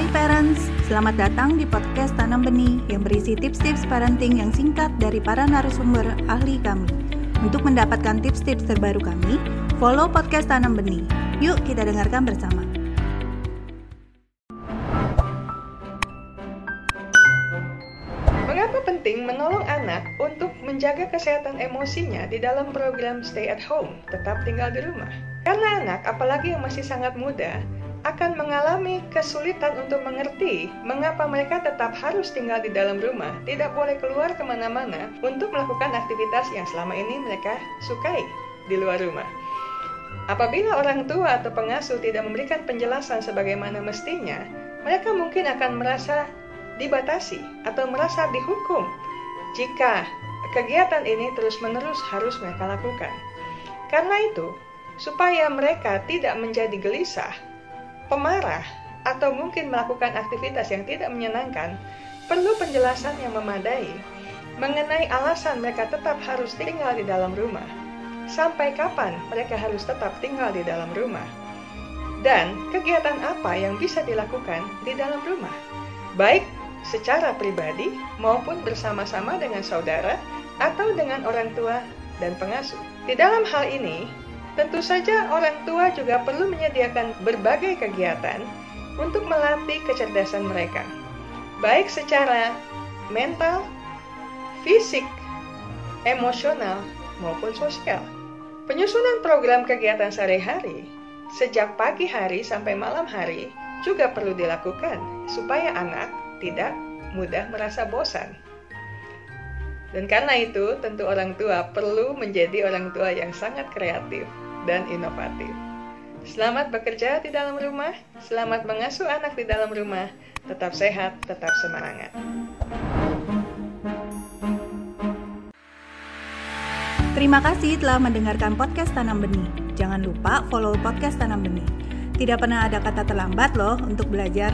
Hai parents, selamat datang di podcast Tanam Benih yang berisi tips-tips parenting yang singkat dari para narasumber ahli kami. Untuk mendapatkan tips-tips terbaru kami, follow podcast Tanam Benih. Yuk kita dengarkan bersama. Mengapa penting menolong anak untuk menjaga kesehatan emosinya di dalam program Stay at Home, tetap tinggal di rumah? Karena anak, apalagi yang masih sangat muda, akan mengalami kesulitan untuk mengerti mengapa mereka tetap harus tinggal di dalam rumah, tidak boleh keluar ke mana-mana untuk melakukan aktivitas yang selama ini mereka sukai di luar rumah. Apabila orang tua atau pengasuh tidak memberikan penjelasan sebagaimana mestinya, mereka mungkin akan merasa dibatasi atau merasa dihukum jika kegiatan ini terus-menerus harus mereka lakukan. Karena itu, supaya mereka tidak menjadi gelisah pemarah, atau mungkin melakukan aktivitas yang tidak menyenangkan, perlu penjelasan yang memadai mengenai alasan mereka tetap harus tinggal di dalam rumah. Sampai kapan mereka harus tetap tinggal di dalam rumah? Dan kegiatan apa yang bisa dilakukan di dalam rumah? Baik secara pribadi maupun bersama-sama dengan saudara atau dengan orang tua dan pengasuh. Di dalam hal ini, Tentu saja orang tua juga perlu menyediakan berbagai kegiatan untuk melatih kecerdasan mereka, baik secara mental, fisik, emosional, maupun sosial. Penyusunan program kegiatan sehari-hari sejak pagi hari sampai malam hari juga perlu dilakukan supaya anak tidak mudah merasa bosan. Dan karena itu, tentu orang tua perlu menjadi orang tua yang sangat kreatif dan inovatif. Selamat bekerja di dalam rumah, selamat mengasuh anak di dalam rumah, tetap sehat, tetap semangat. Terima kasih telah mendengarkan podcast Tanam Benih. Jangan lupa follow podcast Tanam Benih. Tidak pernah ada kata terlambat loh untuk belajar.